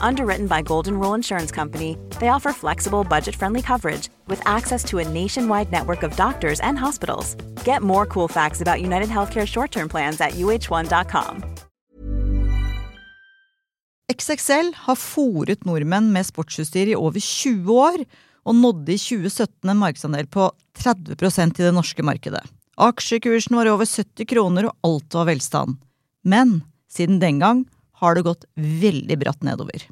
Underwritten by Golden Rule Insurance Company, they offer flexible, budget friendly coverage with access to a nationwide network of doctors and hospitals. Get more cool facts about United Healthcare short term plans at uh1.com. XXL har forut nordmenn med sportsutstyr i over 20 år, og nådde i 2017 en markedsandel på 30% i det norske markedet. Aksjekursen var over 70 kroner, og alt var velstand. Men siden den gang har det gått veldig bratt nedover.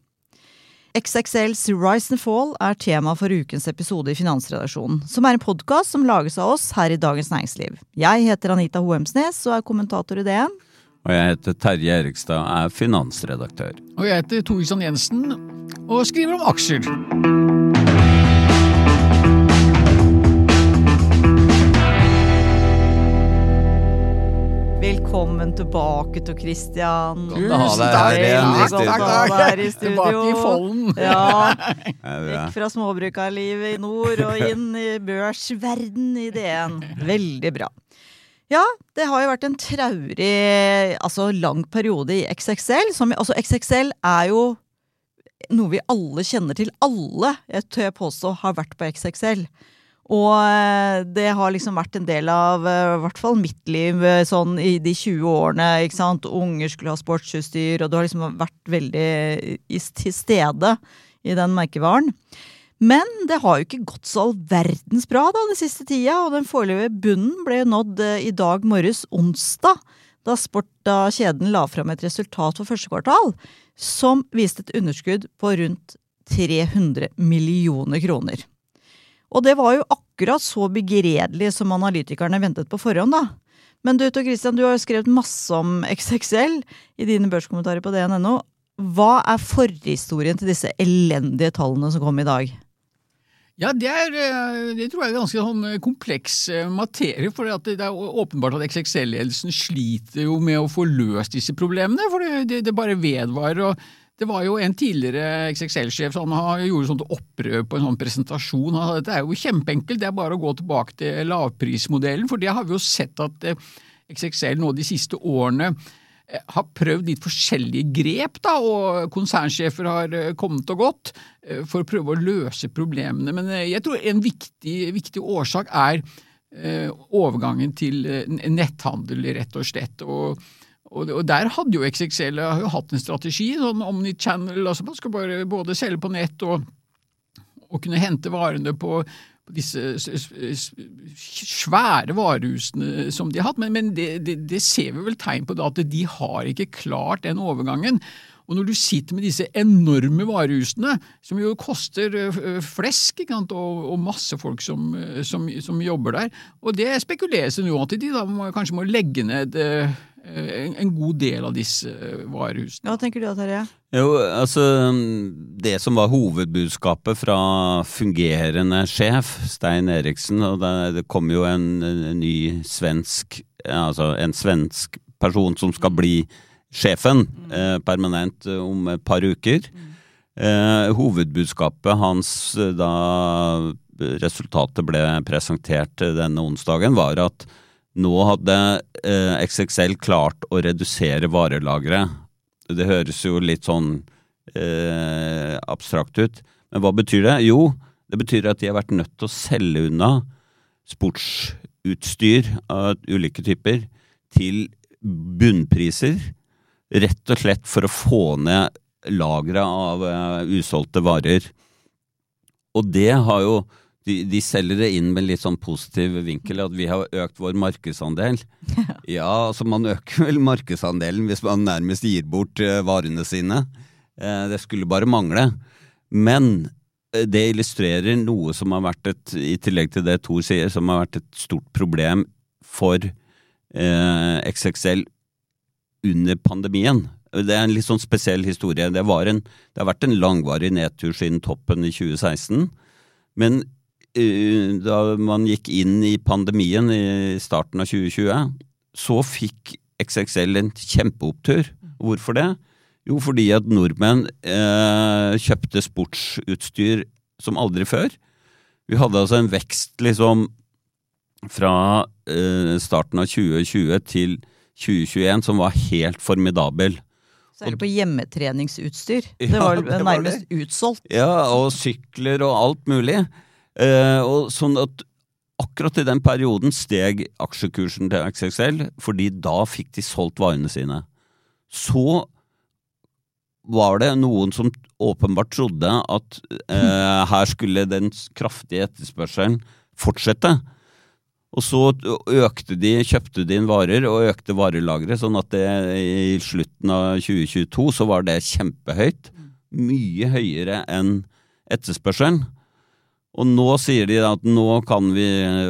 XXLs Rise and Fall er tema for ukens episode i Finansredaksjonen, som er en podkast som lages av oss her i Dagens Næringsliv. Jeg heter Anita Hoemsnes og er kommentator i DN. Og jeg heter Terje Erikstad, er finansredaktør. Og jeg heter Tore Jensen og skriver om aksjer. Velkommen tilbake til Christian. Takk. takk, Godt å ha deg her i takk. Tilbake i studio. folden. Ja, Vekk fra småbrukarlivet i nord og inn i børsverden i DN. Veldig bra. Ja, det har jo vært en traurig, altså lang periode i XXL. Som, altså XXL er jo noe vi alle kjenner til. Alle, jeg tør påstå, har vært på XXL. Og eh, det har liksom vært en del av eh, i hvert fall mitt liv eh, sånn i de 20 årene. ikke sant? Unger skulle ha sportsutstyr, og du har liksom vært veldig til stede i den merkevaren. Men det har jo ikke gått så all verdens bra da den siste tida, og den foreløpige bunnen ble nådd i dag morges onsdag, da Sport da kjeden la fram et resultat for første kvartal som viste et underskudd på rundt 300 millioner kroner. Og det var jo akkurat så begredelig som analytikerne ventet på forhånd, da. Men du Tor Christian, du har jo skrevet masse om XXL i dine børskommentarer på DNNO. Hva er forhistorien til disse elendige tallene som kom i dag? Ja, det, er, eh, det tror jeg er ganske sånn eh, kompleks eh, materie. For det er åpenbart at XXL-ledelsen sliter jo med å få løst disse problemene. For det, det, bare vedvarer. og det var jo en tidligere XXL-sjef som gjorde sånt opprør på en sånn presentasjon. Han sa dette er jo kjempeenkelt, det er bare å gå tilbake til lavprismodellen. For det har vi jo sett at XXL nå de siste årene har prøvd litt forskjellige grep, da, og konsernsjefer har kommet og gått for å prøve å løse problemene. Men jeg tror en viktig, viktig årsak er overgangen til netthandel, rett og slett. og og, der hadde jo XXL jo hatt en strategi, sånn omnichannel, altså man skal bare både selge på nett og, og kunne hente varene på, disse svære varehusene som de har hatt. Men, men det, det, det, ser vi vel tegn på da, at de har ikke klart den overgangen. Og når du sitter med disse enorme varehusene, som jo koster flesk, og, og, masse folk som, som, som, jobber der, og det spekuleres nå at de da må, kanskje må legge ned en god del av disse varehusene. Hva tenker du da, Terje? Jo, altså Det som var hovedbudskapet fra fungerende sjef, Stein Eriksen, og det, det kom jo en, en ny svensk Altså en svensk person som skal bli sjefen eh, permanent om et par uker. Eh, hovedbudskapet hans da resultatet ble presentert denne onsdagen, var at nå hadde eh, XXL klart å redusere varelageret. Det høres jo litt sånn eh, abstrakt ut, men hva betyr det? Jo, det betyr at de har vært nødt til å selge unna sportsutstyr av ulike typer til bunnpriser, rett og slett for å få ned lageret av eh, usolgte varer. Og det har jo de, de, selger det inn med litt sånn positiv vinkel, at vi har økt vår markedsandel. Ja, altså man øker vel markedsandelen hvis man nærmest gir bort uh, varene sine. Uh, det skulle bare mangle. Men det illustrerer noe som har vært et, i tillegg til det Thor sier, som har vært et stort problem for XXL under pandemien. Det er en litt sånn spesiell historie. Det, en, det har vært en langvarig nedtur siden toppen i 2016. Men eh, da man gikk inn i pandemien i starten av 2020, så fikk XXL en kjempeopptur. Hvorfor det? Jo, fordi at nordmenn eh, kjøpte sportsutstyr som aldri før. Vi hadde altså en vekst liksom fra eh, starten av 2020 til 2021 som var helt formidabel. Særlig på hjemmetreningsutstyr. Ja, det var det var nærmest utsolgt. Ja, og sykler og alt mulig. Eh, og sånn at akkurat i den perioden steg aksjekursen til XXL, fordi da fikk de solgt varene sine. Så var det noen som åpenbart trodde at eh, her skulle den kraftige etterspørselen fortsette. Og så økte de, kjøpte de inn varer og økte varelageret, sånn at det i slutten av 2022 så var det kjempehøyt. Mye høyere enn etterspørselen. Og nå sier de at nå kan vi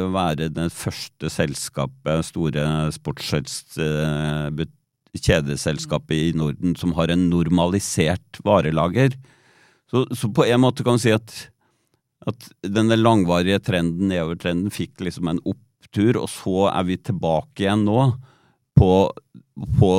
være det første selskapet, store sportskjedeselskapet i Norden, som har en normalisert varelager. Så, så på en måte kan vi si at, at denne langvarige trenden, nedovertrenden, fikk liksom en opptur, og så er vi tilbake igjen nå på, på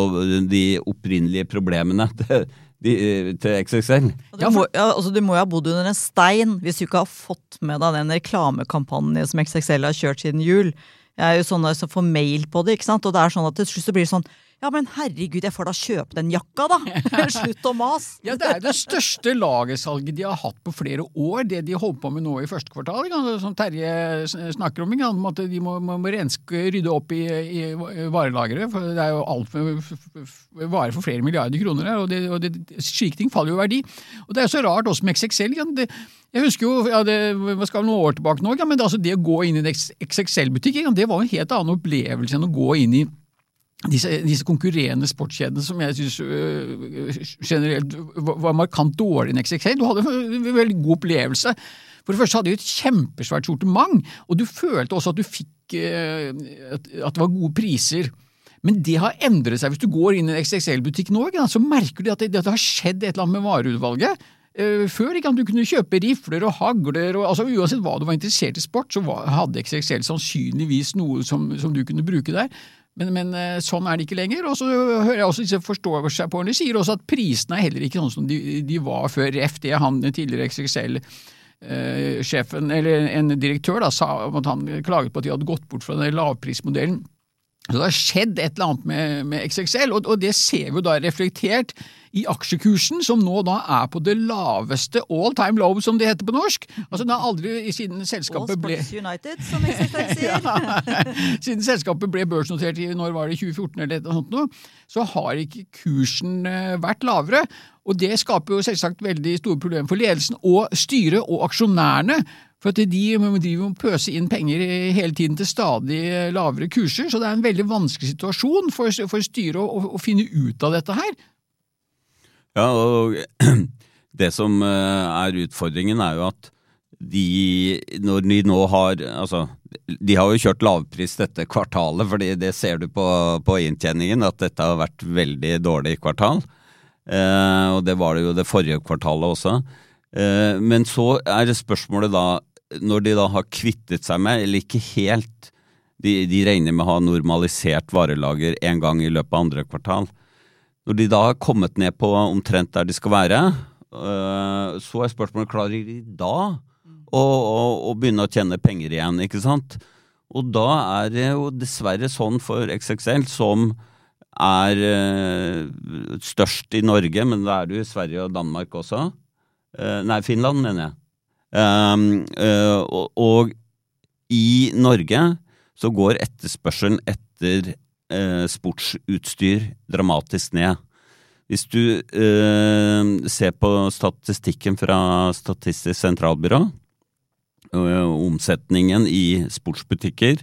de opprinnelige problemene de, til XXL. Du, må, ja, altså, du må jo ha bodd under en stein hvis du ikke har fått med deg den reklamekampanjen som XXL har kjørt siden jul. Jeg er jo sånn som får mail på det, ikke sant? og det er sånn at til slutt så blir det sånn ja, men herregud, jeg får da kjøpe den jakka, da! Slutt å mase! Ja, det er det største lagersalget de har hatt på flere år, det de holdt på med nå i første kvartal. Som Terje snakker om, om at de må, må renske, rydde opp i, i varelageret. For det er jo alt med varer for flere milliarder kroner her, og, det, og det, slike ting faller jo i verdi. Og det er jo så rart også med XXL. Det, jeg husker jo, ja, det hva skal noen år tilbake nå, ja, men det, altså det å gå inn i en XXL-butikk, det var en helt annen opplevelse enn å gå inn i disse, disse, konkurrerende sportskjedene som jeg syns øh, generelt var markant dårligere enn XXL. Du hadde en veldig god opplevelse. For det første hadde de et kjempesvært sortiment, og du følte også at du fikk øh, at, at det var gode priser. Men det har endret seg. Hvis du går inn i en XXL-butikk nå, så merker du at det, at det har skjedd et eller annet med vareutvalget. Før ikke du kunne kjøpe rifler og hagler, og, altså Uansett hva du var interessert i sport, så hadde XXL sannsynligvis noe som, som du kunne bruke der. Men, men, sånn er det ikke lenger. Og så hører jeg også disse forståelsesrapportene sier også at prisene er heller ikke sånn som de, de var før. Ref det han tidligere XXL-sjefen, eller en direktør, da, sa at han klaget på at de hadde gått bort fra den lavprismodellen. Så det har skjedd et eller annet med, med XXL, og, og, det ser vi da reflektert i aksjekursen, som nå da er på det laveste all time low, som det heter på norsk. Altså det har aldri siden selskapet ble United, som XXL sier. ja, siden selskapet ble børsnotert i når var det 2014 eller noe sånt, nå, så har ikke kursen eh, vært lavere. Og det skaper jo selvsagt veldig store problemer for ledelsen og styret og aksjonærene. For at de driver og pøse inn penger hele tiden til stadig lavere kurser, så det er en veldig vanskelig situasjon for, for styret å, å, finne ut av dette her. Ja, og det som eh, er utfordringen er jo at de, når de nå har Altså, de har jo kjørt lavpris dette kvartalet, for det ser du på, på inntjeningen, at dette har vært veldig dårlig kvartal. Eh, og det var det jo det forrige kvartalet også. Eh, men så er spørsmålet da når de da har kvittet seg med, eller ikke helt de, de regner med å ha normalisert varelager en gang i løpet av andre kvartal. Når de da har kommet ned på omtrent der de skal være, øh, så er spørsmålet klarer de da å, begynne å tjene penger igjen, ikke sant? Og da er det jo dessverre sånn for XXL, som er øh, størst i Norge, men da er det jo i Sverige og Danmark også. Uh, nei, Finland, mener jeg. Um, uh, og, og, i Norge så går etterspørselen etter uh, sportsutstyr dramatisk ned. Hvis du uh, ser på statistikken fra Statistisk sentralbyrå, omsetningen i sportsbutikker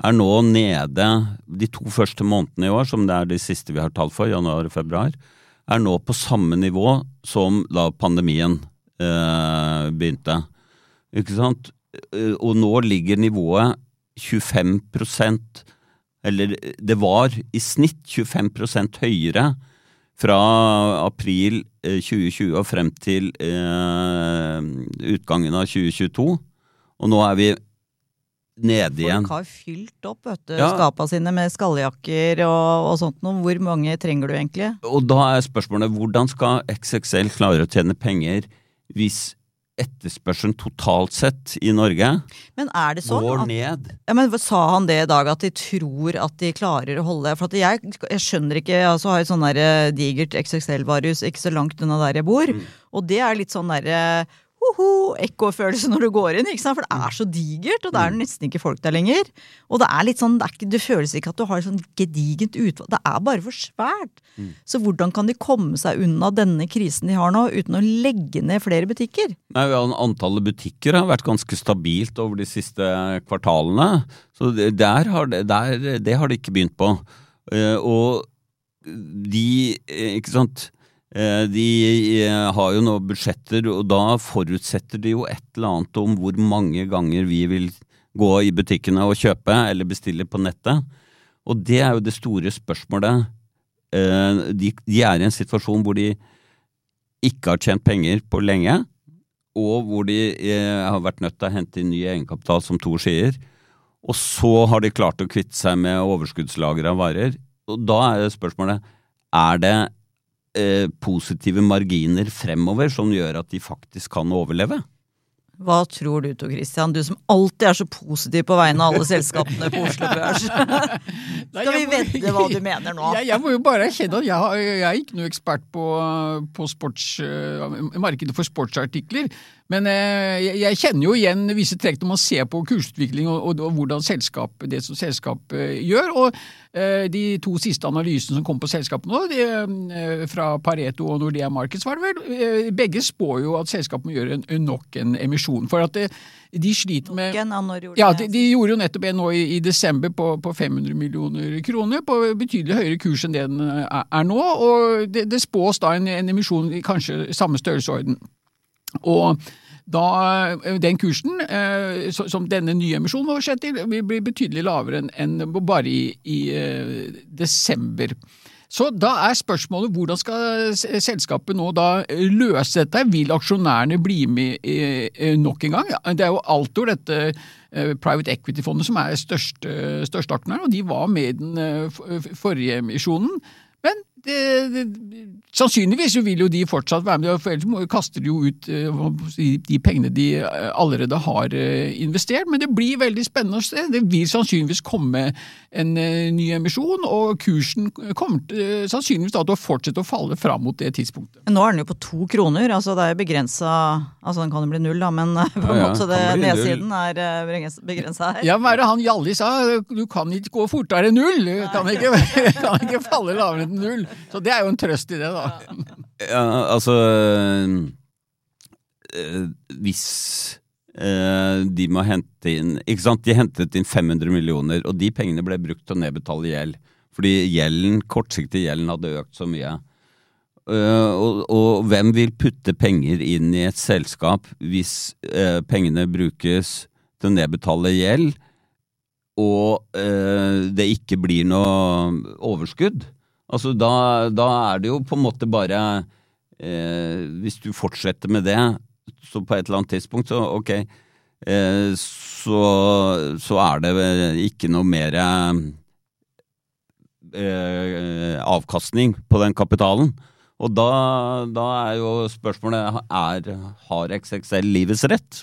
er nå nede de to første månedene i år, som det er de siste vi har tall for, januar og februar, er nå på samme nivå som da pandemien begynte. Ikke sant? Eh, og nå ligger nivået 25% Eller det var i snitt 25% høyere fra april 2020 eh, og frem til eh, utgangen av 2022. Og nå er vi nede igjen. Folk har fylt opp vet du, Ja. skapa sine med skalljakker og, og sånt noe. Hvor mange trenger du egentlig? Og da er spørsmålet hvordan skal XXL klare å tjene penger hvis etterspørselen totalt sett i Norge Men er det sånn går at ned? Ja, men Sa han det i dag, at de tror at de klarer å holde For at jeg, jeg skjønner ikke Jeg altså har et sånn eh, digert XXL-varehus ikke så langt unna der jeg bor. Og det er litt sånn derre Hoho, ekkofølelse når du går inn, ikke sant? for det er så digert, og det er nesten ikke folk der lenger. Og det er litt sånn, det, er ikke, det føles ikke at du har et sånn gedigent utvalg, det er bare for svært. Så hvordan kan de komme seg unna denne krisen de har nå, uten å legge ned flere butikker? Nei, ja, Antallet butikker har vært ganske stabilt over de siste kvartalene. Så der har det, der, det har de ikke begynt på. Eh, og de, eh, ikke sant De eh, har jo nå budsjetter, og da forutsetter de jo et eller annet om hvor mange ganger vi vil gå i butikkene og kjøpe eller bestille på nettet. Og det er jo det store spørsmålet. Eh, De, er i en situasjon hvor de ikke har tjent penger på lenge, og hvor de eh, har vært nødt til å hente inn ny egenkapital, som Thor sier. Og så har de klart å kvitte seg med overskuddslager av varer. Og da er spørsmålet er det eh, positive marginer fremover som gjør at de faktisk kan overleve? Hva tror du Tor Christian, du som alltid er så positiv på vegne av alle selskapene på Oslo Børs? Skal vi vedde hva du mener nå? Jeg, jeg må jo bare erkjenne at jeg, jeg er ikke noe ekspert på, på sports, eh, markedet for sportsartikler. Men eh, jeg, jeg kjenner jo igjen visse trekk når man ser på kursutvikling og, og, og hvordan selskap, det som selskapet eh, gjør. Og eh, de to siste analysene som kom på selskapet nå, de, eh, fra Pareto og Nordea Markets, var det vel, begge spår jo at selskapet må gjøre en, nok en emisjon. For at det, de sliter med Nok en når gjorde ja, de, de gjorde jo nettopp en nå i, i desember på, på 500 millioner kroner, på betydelig høyere kurs enn det den er, er nå. Og det, det spås da en, en emisjon i kanskje samme størrelsesorden. Og da, eh, den kursen eh, som denne nye emisjonen var skjedd til, vil bli betydelig lavere enn bare i, i eh, desember. Så da er spørsmålet hvordan skal selskapet nå da løse dette? Vil aksjonærene bli med nok en gang? Det er jo Altor, dette private equity-fondet, som er største, største aksjonær, og de var med i den forrige emisjonen. Men det, det, sannsynligvis vil jo de fortsatt være med, for ellers må- kaster de jo ut eh, de pengene de eh, allerede har eh, investert. Men det blir veldig spennende å se. Det vil sannsynligvis komme en ny emisjon, og kursen kommer sannsynligvis da til å fortsette å falle fram mot det tidspunktet. Men Nå er den jo på to kroner, altså det er begrensa Altså den kan jo bli null, da, men på en Ja, ja, måte det, null. nedsiden er begrensa her. Ja, hva er det han Hjalli sa? Du kan ikke gå fortere enn null! Kan ikke, kan ikke falle lavere enn null. Så det er jo en trøst i det, da. Ja, altså eh, Hvis eh, de må hente inn Ikke sant, de hentet inn 500 millioner, og de pengene ble brukt til å nedbetale gjeld. Fordi gjelden, kortsiktig gjelden hadde økt så mye. Uh, og, og hvem vil putte penger inn i et selskap hvis uh, pengene brukes til å nedbetale gjeld, og uh, det ikke blir noe overskudd? Altså da, da er det jo på en måte bare eh, Hvis du fortsetter med det, så på et eller annet tidspunkt, så ok eh, så, så er det ikke noe mer eh, avkastning på den kapitalen. Og da, da er jo spørsmålet er, har XXL livets rett?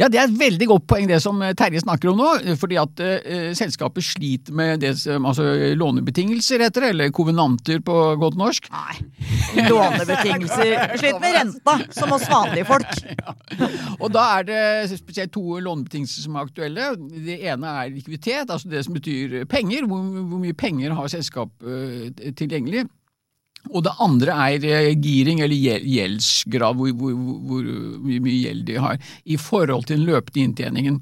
Ja, Det er et veldig godt poeng det som eh, Terje snakker om nå. fordi at uh, selskapet sliter med det som altså lånebetingelser, heter det, eller kovenanter på godt norsk. Nei. Lånebetingelser. Sliter med renta, som oss vanlige folk. Ja. Og da er det spesielt to lånebetingelser som er aktuelle. Det ene er likviditet, altså det som betyr penger. Hvor, hvor mye penger har selskapet uh, tilgjengelig? Og det andre er eh, giring, eller gjel- gjeldsgrad, hvor, hvor, hvor, hvor mye gjeld de har i forhold til den løpende inntjeningen.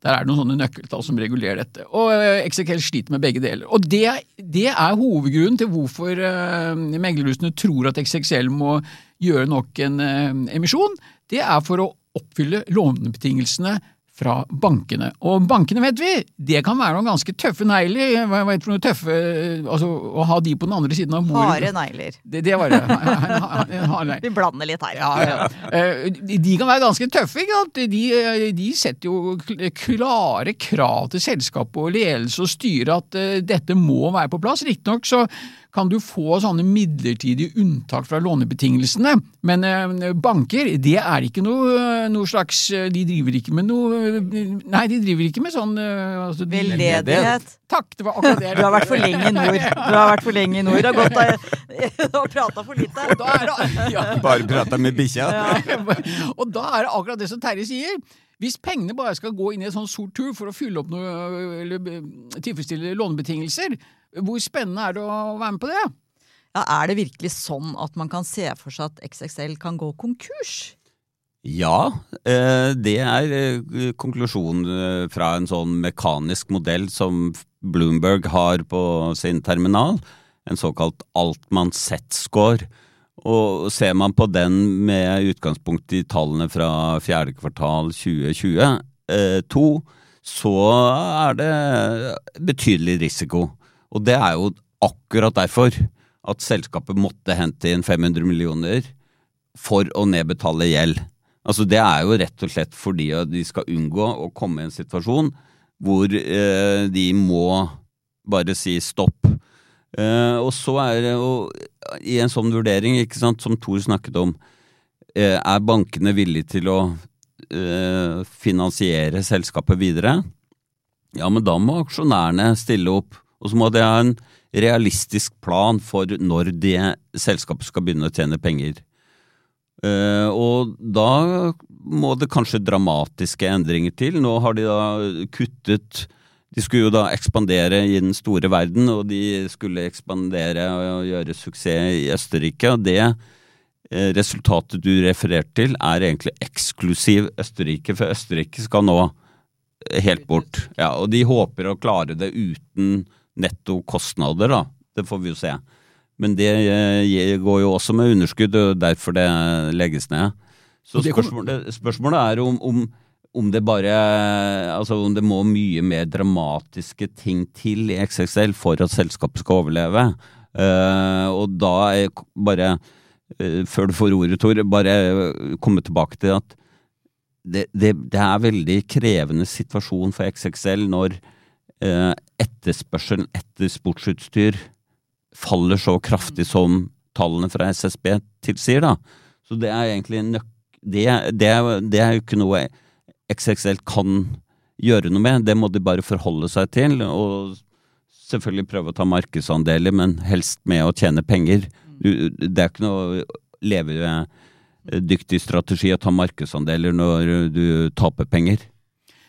Der er det noen sånne nøkkeltall som regulerer dette. Og eh, XXL sliter med begge deler. Og det, det er hovedgrunnen til hvorfor uh, meglerhusene tror at XXL må gjøre nok en uh, emisjon. Det er for å oppfylle lånebetingelsene fra bankene. Og bankene, vet vi, det kan være noen ganske tøffe negler. Hva det for noe tøffe Altså, å ha de på den andre siden av bordet. Harde negler. Det, det var det. Vi blander litt her. Ja, ja. Eh, De kan være ganske tøffe. ikke sant? De, de setter jo klare krav til selskapet og ledelse og styre at eh, dette må være på plass. Riktignok så kan du få sånne midlertidige unntak fra lånebetingelsene, men eh, banker det er ikke noe, noe slags De driver ikke med noe Nei, de driver ikke med sånn eh, altså, Veldedighet. Takk, det var akkurat det. Du har vært for lenge i nord. Du har vært for lenge i nord. Du har gått og har prata for lite. Det, ja. Bare prata med bikkja. og da er det akkurat det som Terje sier. Hvis pengene bare skal gå inn i et sånn sort tur for å fylle opp noe, eller eh, tilfredsstille lånebetingelser, hvor spennende er det å være med på det? Ja, er det virkelig sånn at man kan se for seg at XXL kan gå konkurs? Ja, eh, det er eh, konklusjonen eh, fra en sånn mekanisk modell som Bloomberg har på sin terminal. En såkalt Altmann Z-score. Og ser man på den med utgangspunkt i tallene fra fjerde kvartal 2022, så er det betydelig risiko. Og det er jo akkurat derfor at selskapet måtte hente inn 500 millioner for å nedbetale gjeld. Altså Det er jo rett og slett fordi de skal unngå å komme i en situasjon hvor eh, de må bare si stopp. Eh, og så er det jo i en sånn vurdering, ikke sant, som Thor snakket om, eh, er bankene villige til å eh, finansiere selskapet videre? Ja, men da må aksjonærene stille opp, og så må de ha en realistisk plan for når det selskapet skal begynne å tjene penger. Uh, og da må det kanskje dramatiske endringer til. Nå har de da kuttet De skulle jo da ekspandere i den store verden, og de skulle ekspandere og gjøre suksess i Østerrike. Og det uh, resultatet du refererte til, er egentlig eksklusiv Østerrike, for Østerrike skal nå helt bort. Ja, og de håper å klare det uten netto kostnader, da. Det får vi jo se. Men det eh, går jo også med underskudd, og derfor det legges ned. Så spørsmålet, spørsmålet er om, om om det bare Altså om det må mye mer dramatiske ting til i XXL for at selskapet skal overleve. Uh, og da er bare uh, Før du får ordet, Tor, bare komme tilbake til at det, det, det er veldig krevende situasjon for XXL når etterspørselen etter sportsutstyr faller så kraftig som tallene fra SSB tilsier, da. Så det er egentlig nøk... Det, det, det er jo ikke noe XXL kan gjøre noe med, det må de bare forholde seg til. Og selvfølgelig prøve å ta markedsandeler, men helst med å tjene penger. Det er ikke noe levedyktig strategi å ta markedsandeler når du taper penger.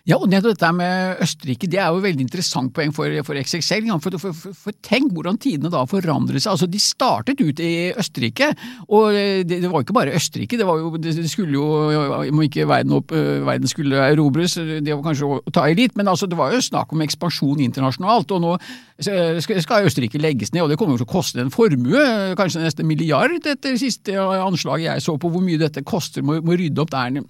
Ja, og nettopp dette med Østerrike det er jo et veldig interessant poeng for, for XXL. For, for, for, tenk hvordan tidene da forandret seg. Altså, De startet ut i Østerrike, og det, det var ikke bare Østerrike. Det var jo, det, det skulle jo Må ikke verden, opp, øh, verden skulle erobres, det var kanskje å ta i litt, men altså, det var jo snakk om ekspansjon internasjonalt. og nå skal Østerrike legges ned, og det kommer jo til å koste en formue, kanskje neste milliard, etter siste anslaget jeg så på hvor mye dette koster, må, å rydde opp der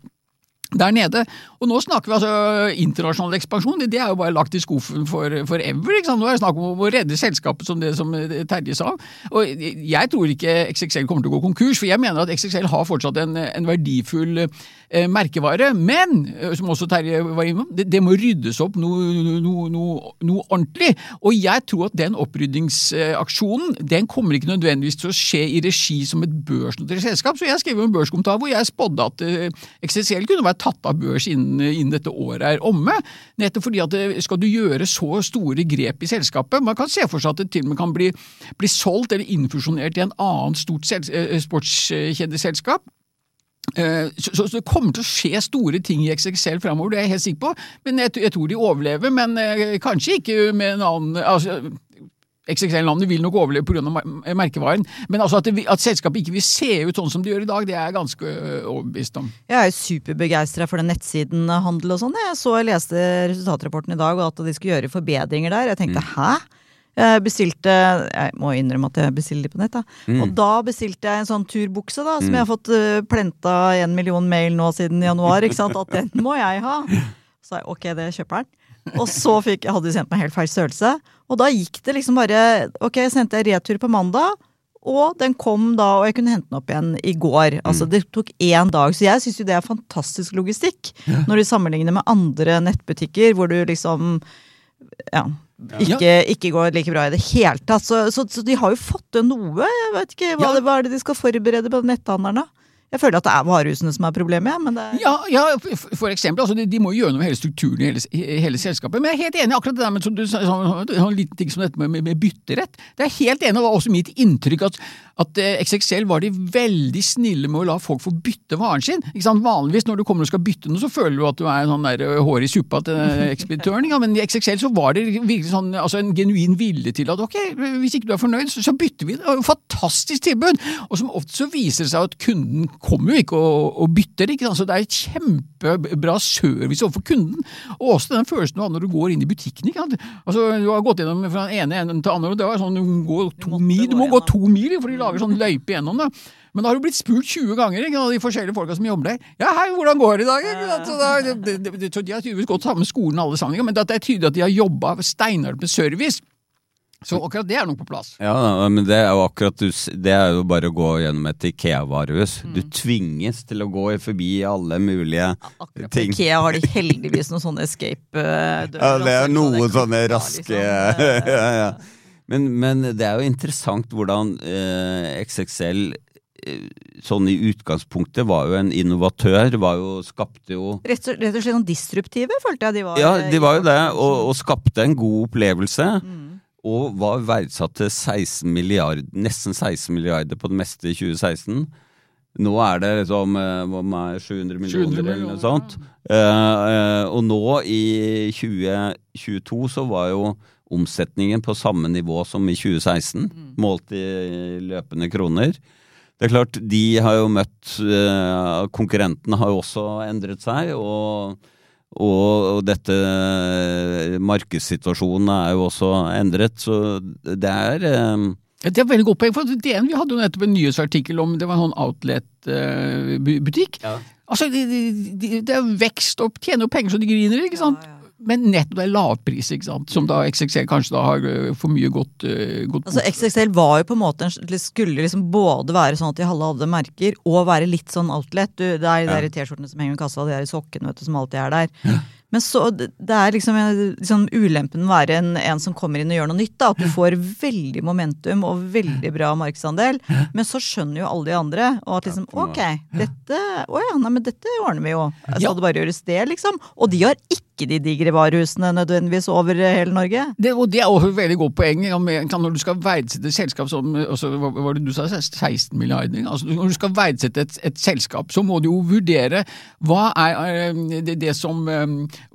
der nede. Og nå snakker vi altså internasjonal ekspansjon. Det, er jo bare lagt i skuffen for, ever. Ikke sant? Nå er det snakk om å redde selskapet, som det som Terje sa. Og jeg tror ikke XXL kommer til å gå konkurs, for jeg mener at XXL har fortsatt en, en verdifull eh, merkevare. Men, eh, som også Terje var innom, det, det må ryddes opp noe, noe, noe, noe ordentlig. Og jeg tror at den opprydningsaksjonen den kommer ikke nødvendigvis til å skje i regi som et børsnotert selskap. Så jeg skrev en børskommentar hvor jeg spådde at eh, XXL kunne være tatt av børs innen, innen dette året er omme. Nettopp fordi at eh, skal du gjøre så store grep i selskapet Man kan se for seg at det til og med kan bli, bli solgt eller infusjonert i en annen stort sel- eh, sportskjedeselskap. Eh, Så, det kommer til å skje store ting i XXL framover, det er jeg helt sikker på. Men jeg, tror de overlever, men eh, kanskje ikke med en annen altså, XXL-navnet vil nok overleve pga. Mer merkevaren, men altså at, det, at selskapet ikke vil se ut sånn som det gjør i dag, det er jeg ganske øh, overbevist om. Jeg er jo superbegeistra for den nettsiden eh, handel og sånn. Jeg så jeg leste resultatrapporten i dag, og at de skulle gjøre forbedringer der. Jeg tenkte hæ? Jeg bestilte Jeg må innrømme at jeg bestiller de på nett. da Og da bestilte jeg en sånn turbukse da som jeg har fått uh, plenta en million mail nå siden januar. Ikke sant? At den må jeg ha! Så sa jeg ok, det kjøper den. Og så fikk, hadde de sendt meg helt feil størrelse. Og da gikk det liksom bare Ok, sendte jeg retur på mandag. Og den kom da, og jeg kunne hente den opp igjen i går. Altså Det tok én dag. Så jeg syns jo det er fantastisk logistikk. Når du sammenligner med andre nettbutikker hvor du liksom ja, ikke, ikke går like bra i det hele tatt. Så, så, så de har jo fått til noe. Jeg vet ikke, hva, Ja. det, hva er det de skal forberede på netthandlerne? Jeg føler at det er varehusene som er problemet, men det Ja, ja for, eksempel. Altså, de, de må gjøre noe med hele strukturen i hele, hele selskapet. Men jeg er helt enig i akkurat det der med du, sa, sånn, sånn liten ting som dette med, med, med bytterett. Det er helt enig, og var også mitt inntrykk at, at eh, XXL var de veldig snille med å la folk få bytte varen sin. Vanligvis når du kommer og skal bytte noe, så føler du at du er en sånn der eh, hår i suppa til eh, ekspeditøren. Ja, men i XXL så var det virkelig sånn, altså en genuin vilje til at ok, hvis ikke du er fornøyd, så, så bytter vi. Det var jo fantastisk tilbud! Og som ofte så viser det seg at kunden kommer jo ikke og, og bytter, ikke sant? så det er et kjempebra service overfor kunden. Og også den følelsen du har når du går inn i butikken. ikke? Altså, Du har gått gjennom fra den ene enden til den andre, og det var sånn, du, går to mil, du må gå to mil, for de lager sånn løype gjennom det. Men da har du blitt spurt 20 ganger ikke, av de forskjellige folka som jobber der. Ja, hei, hvordan går det i dag? Så, da, det, det, det, så de har tydeligvis gått samme skolen alle sammen, ikke? men det er tydelig at de har jobba steinhardt med service. Så akkurat det er nok på plass. Ja, men det er jo akkurat du Det er jo bare å gå gjennom et Ikea-varehus. Mm. Du tvinges til å gå forbi alle mulige Akkurat på ting. Ikea har de heldigvis noen sånne escape-dører. Ja, det er så noen kan sånne raske liksom, eh, ja, ja. Men, men det er jo interessant hvordan eh, XXL eh, sånn i utgangspunktet var jo en innovatør, var jo, skapte jo Rett og, rett og slett noen disruptive, følte jeg de var. Ja, eh, de var jo det, og, og skapte en god opplevelse. Mm. Og var verdsatt til 16 milliard, nesten 16 milliarder på det meste i 2016. Nå er det liksom eh, hva med 700 millioner 700 eller noe sånt. Eh, eh, og nå i 2022 så var jo omsetningen på samme nivå som i 2016, målt i løpende kroner. Det er klart, de har jo møtt eh, Konkurrentene har jo også endret seg, og, og, og dette eh, markedssituasjonen er jo også endret, så det er eh, det er veldig godt poeng. for DN, Vi hadde jo nettopp en nyhetsartikkel om det var en sånn outlet-butikk. Ja. Altså, det, det, det er vekst og tjener jo penger så de griner, ikke sant? Men nettopp det er lavpris, ikke sant? som da XXL kanskje da har øh, for mye gått, øh, gått Altså XXL var jo på en måte en, skulle liksom både være sånn at de halve hadde merker, og være litt sånn outlet. Du, det er de ja. T-skjortene som henger i kassa, de der sokkene vet du, som alltid er der. Men så, det er liksom, liksom ulempen med å være en, en som kommer inn og gjør noe nytt. da, At du får veldig momentum og veldig bra markedsandel. Men så skjønner jo alle de andre. Og at liksom ok, dette å ja, nei, men dette ordner vi jo. Ja. det bare gjøres det, liksom. Og de har ikke de digre varehusene nødvendigvis over hele Norge. Det, og det er også et veldig godt poeng. Når du skal verdsette et selskap som også, Hva hva var det du sa? 16 milliarder? Altså, når du skal verdsette et, et selskap, så må du jo vurdere hva er eh, det, det som eh,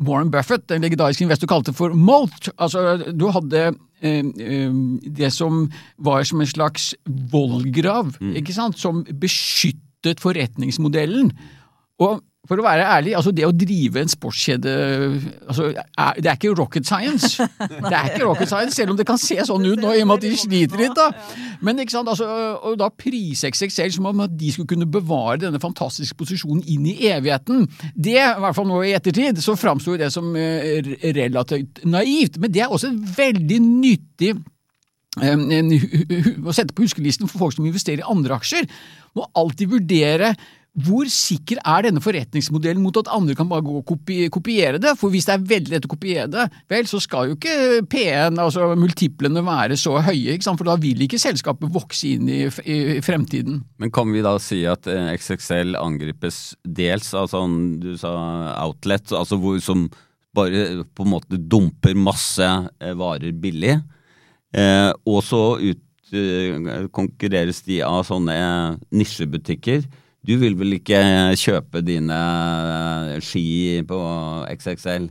Warren Buffett, den legendariske investor, kalte for molt. Altså, du hadde eh, eh, det som var som en slags vollgrav, ikke sant, som beskyttet forretningsmodellen. Og for å være ærlig, altså det å drive en sportskjede altså, er, Det er ikke rocket science. Det er ikke rocket science, selv om det kan se sånn ut nå, i og med at de sliter litt. da. Men ikke sant, altså, og da prise XXL som om at de skulle kunne bevare denne fantastiske posisjonen inn i evigheten. Det, i hvert fall nå i ettertid, så framsto det som eh, relativt naivt. Men det er også veldig nyttig å sette på huskelisten for folk som investerer i andre aksjer, må alltid vurdere hvor sikker er denne forretningsmodellen mot at andre kan bare gå og kopi, kopiere det? For hvis det er veldig lett å kopiere det, vel, så skal jo ikke P1, altså multiplene, være så høye, for da vil ikke selskapet vokse inn i, f- i fremtiden. Men kan vi da si at eh, XXL angripes dels av sånn du sa outlet, altså hvor, som bare på en måte dumper masse eh, varer billig, eh, og så ut, eh, konkurreres de av sånne nisjebutikker. Du vil vel ikke kjøpe dine ski på XXL?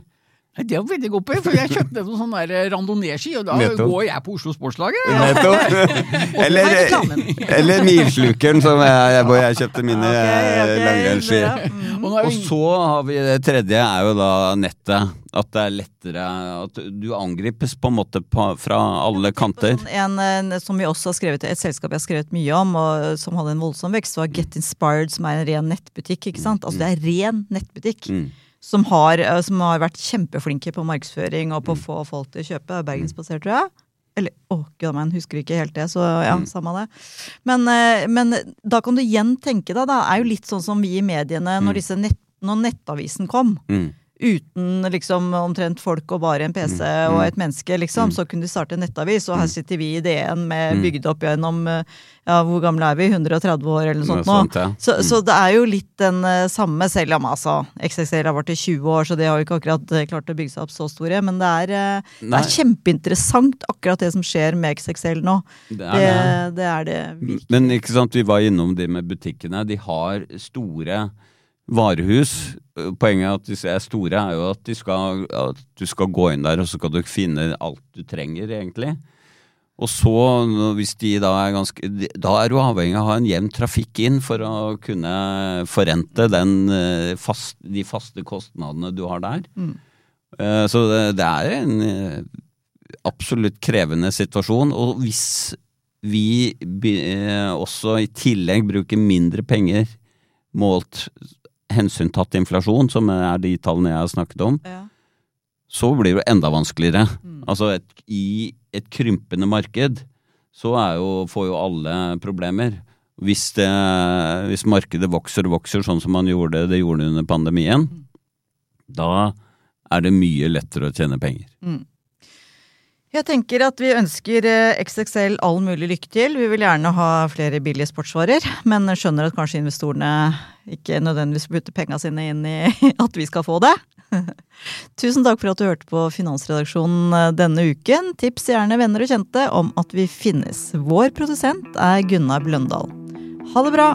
Det er jo veldig godt poeng, for jeg kjøpte noen sånne der randonee-ski, og da Nettopp. går jeg på Oslo Sportslaget. Eller, er eller Milslukeren, som jeg, hvor jeg kjøpte mine okay, ok, eh, langrennsski. ja, mm. Og Og så har vi det tredje, er jo da nettet. At det er lettere At du angripes på en måte på, fra alle kanter. Sånn En, en som vi også har skrevet, et selskap jeg har skrevet mye om, og som hadde en voldsom vekst, var Get Inspired, som er en ren nettbutikk. ikke sant? Altså Det er ren nettbutikk. Mm. Som, har, eh, som har vært kjempeflinke på markedsføring og på Mm. å få folk til å kjøpe. Bergensbasert, tror jeg. Eller å, gud a meg, husker ikke helt det, så ja, Mm. samme det. Men, eh, men da kan du igjen tenke deg, da, er jo litt sånn som vi i mediene når, disse nett, når nettavisen kom. Mm. Uten liksom omtrent folk og bare en PC Mm. og et menneske, liksom, så kunne de starte en nettavis. Og her sitter vi i DN med Mm. bygd opp gjennom eh, ja, hvor gamle er vi? 130 år eller noe sånt nå. Sånt, ja. Så, Mm. så det er jo litt den eh, samme, selv om altså XXL har vært i 20 år, så de har jo ikke akkurat eh, klart å bygge seg opp så store. Men det er, det er kjempeinteressant akkurat det som skjer med XXL nå. Det Det, er det. det er det virkelig. Men ikke sant, vi var innom de med butikkene. De har store varehus. Poenget er at disse er store, er jo at, de skal, at du skal gå inn der, og så skal du finne alt du trenger, egentlig. Og så, hvis de da er ganske Da er du avhengig av å ha en jevn trafikk inn for å kunne forrente den, eh, fast, de faste kostnadene du har der. Mm. Så det, det er en eh, absolutt krevende situasjon. Og hvis vi eh, også i tillegg bruker mindre penger målt hensyntatt inflasjon, som er de tallene jeg har snakket om, Ja. så blir det enda vanskeligere. Altså et, i et krympende marked så jo, får jo alle problemer. Hvis, det, hvis markedet vokser og vokser sånn som man gjorde det gjorde under pandemien, da er det mye lettere å tjene penger. Jeg tenker at vi ønsker eh, XXL all mulig lykke til. Vi vil gjerne ha flere billige sportsvarer, men skjønner at kanskje investorene ikke nødvendigvis putter penga sine inn i at vi skal få det. Tusen takk for at du hørte på Finansredaksjonen eh, denne uken. Tips gjerne venner og kjente om at vi finnes. Vår produsent er Gunnar Bløndal. Ha det bra!